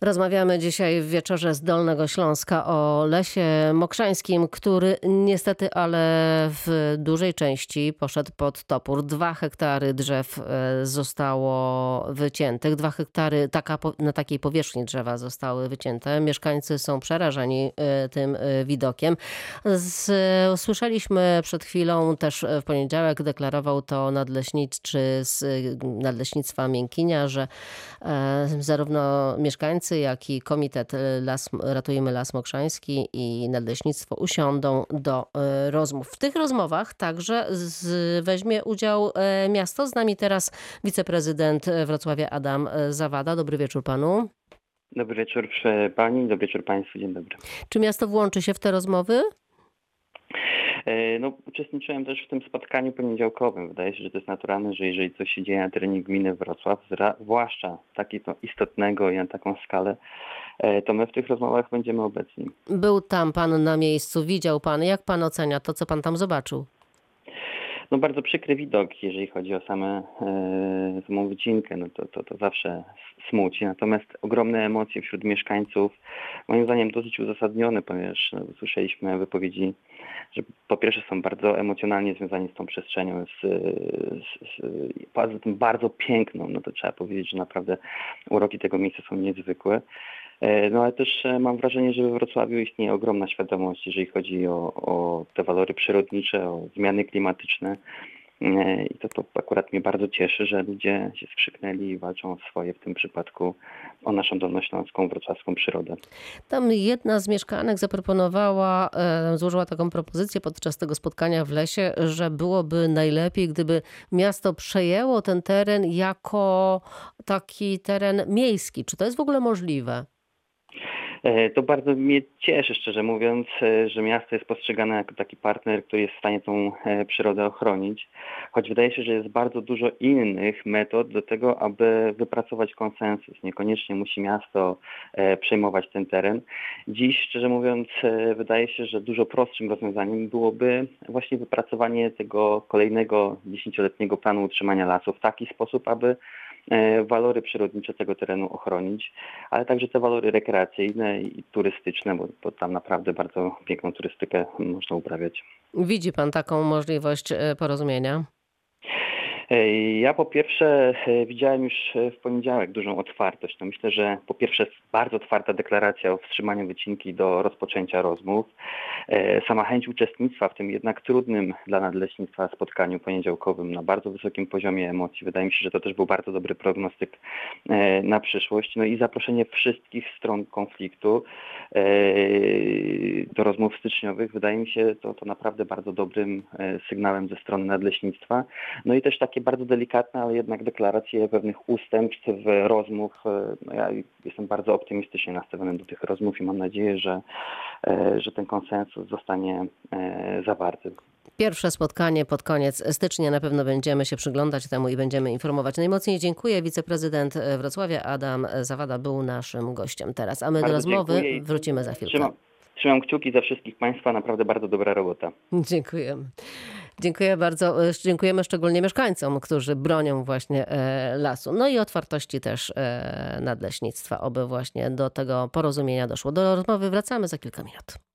Rozmawiamy dzisiaj w wieczorze z Dolnego Śląska o lesie mokrzańskim, który niestety, ale w dużej części poszedł pod topór. Dwa hektary drzew e, zostało wyciętych. Dwa hektary taka, na takiej powierzchni drzewa zostały wycięte. Mieszkańcy są przerażeni e, tym e, widokiem. Słyszeliśmy przed chwilą, też w poniedziałek deklarował to nadleśniczy z Nadleśnictwa Miękinia, że zarówno mieszkańcy, jak i Komitet Las, Ratujmy Las Mokrzański i Nadleśnictwo usiądą do e, rozmów. W tych rozmowach także z, weźmie udział e, miasto. Z nami teraz wiceprezydent Wrocławia Adam Zawada. Dobry wieczór panu. Dobry wieczór pani, dobry wieczór państwu, dzień dobry. Czy miasto włączy się w te rozmowy? E, No, uczestniczyłem też w tym spotkaniu poniedziałkowym. Wydaje się, że to jest naturalne, że jeżeli coś się dzieje na terenie gminy Wrocław, zwłaszcza takiego istotnego i na taką skalę, e, to my w tych rozmowach będziemy obecni. Był tam pan na miejscu, widział pan. Jak pan ocenia to, co pan tam zobaczył? No bardzo przykry widok, jeżeli chodzi o same, e, samą wycinkę, no to, to, to zawsze smuci. Natomiast ogromne emocje wśród mieszkańców, moim zdaniem dosyć uzasadnione, ponieważ no, słyszeliśmy wypowiedzi, że po pierwsze są bardzo emocjonalnie związani z tą przestrzenią, z, z, z, poza tym bardzo piękną, no to trzeba powiedzieć, że naprawdę uroki tego miejsca są niezwykłe. E, No ale też e, mam wrażenie, że we Wrocławiu istnieje ogromna świadomość, jeżeli chodzi o, o te walory przyrodnicze, o zmiany klimatyczne. E, I to, to akurat mnie bardzo cieszy, że ludzie się skrzyknęli i walczą o swoje, w tym przypadku o naszą dolnośląską, wrocławską przyrodę. Tam jedna z mieszkanek zaproponowała, złożyła taką propozycję podczas tego spotkania w lesie, że byłoby najlepiej, gdyby miasto przejęło ten teren jako taki teren miejski. Czy to jest w ogóle możliwe? E, To bardzo mnie cieszy, szczerze mówiąc, e, że miasto jest postrzegane jako taki partner, który jest w stanie tą e, przyrodę ochronić, choć wydaje się, że jest bardzo dużo innych metod do tego, aby wypracować konsensus. Niekoniecznie musi miasto przejmować ten teren. Dziś, szczerze mówiąc, wydaje się, że dużo prostszym rozwiązaniem byłoby właśnie wypracowanie tego kolejnego dziesięcioletniego planu utrzymania lasów w taki sposób, aby walory przyrodnicze tego terenu ochronić, ale także te walory rekreacyjne i turystyczne, bo, bo tam naprawdę bardzo piękną turystykę można uprawiać. Widzi pan taką możliwość e, porozumienia? E, Ja po pierwsze e, widziałem już e, w poniedziałek dużą otwartość. No myślę, że po pierwsze bardzo otwarta deklaracja o wstrzymaniu wycinki do rozpoczęcia rozmów. Sama chęć uczestnictwa w tym jednak trudnym dla nadleśnictwa spotkaniu poniedziałkowym na bardzo wysokim poziomie emocji. Wydaje mi się, że to też był bardzo dobry prognostyk na przyszłość. No i zaproszenie wszystkich stron konfliktu do rozmów styczniowych wydaje mi się to, to naprawdę bardzo dobrym sygnałem ze strony nadleśnictwa. No i też takie bardzo delikatne, ale jednak deklaracje pewnych ustępstw, rozmów. E, No ja jestem bardzo optymistycznie nastawiony do tych rozmów i mam nadzieję, że, e, że ten konsensus zostanie e, zawarty. Pierwsze spotkanie pod koniec stycznia. Na pewno będziemy się przyglądać temu i będziemy informować. Najmocniej dziękuję. Wiceprezydent Wrocławia Adam Zawada był naszym gościem teraz. A my do Bardzo rozmowy dziękuję i wrócimy za chwilkę. Trzymam, trzymam kciuki za wszystkich Państwa, naprawdę bardzo dobra robota. Dziękujemy. Dziękuję bardzo. E, Dziękujemy szczególnie mieszkańcom, którzy bronią właśnie e, lasu. No i otwartości też e, nadleśnictwa, oby właśnie do tego porozumienia doszło. Do rozmowy wracamy za kilka minut.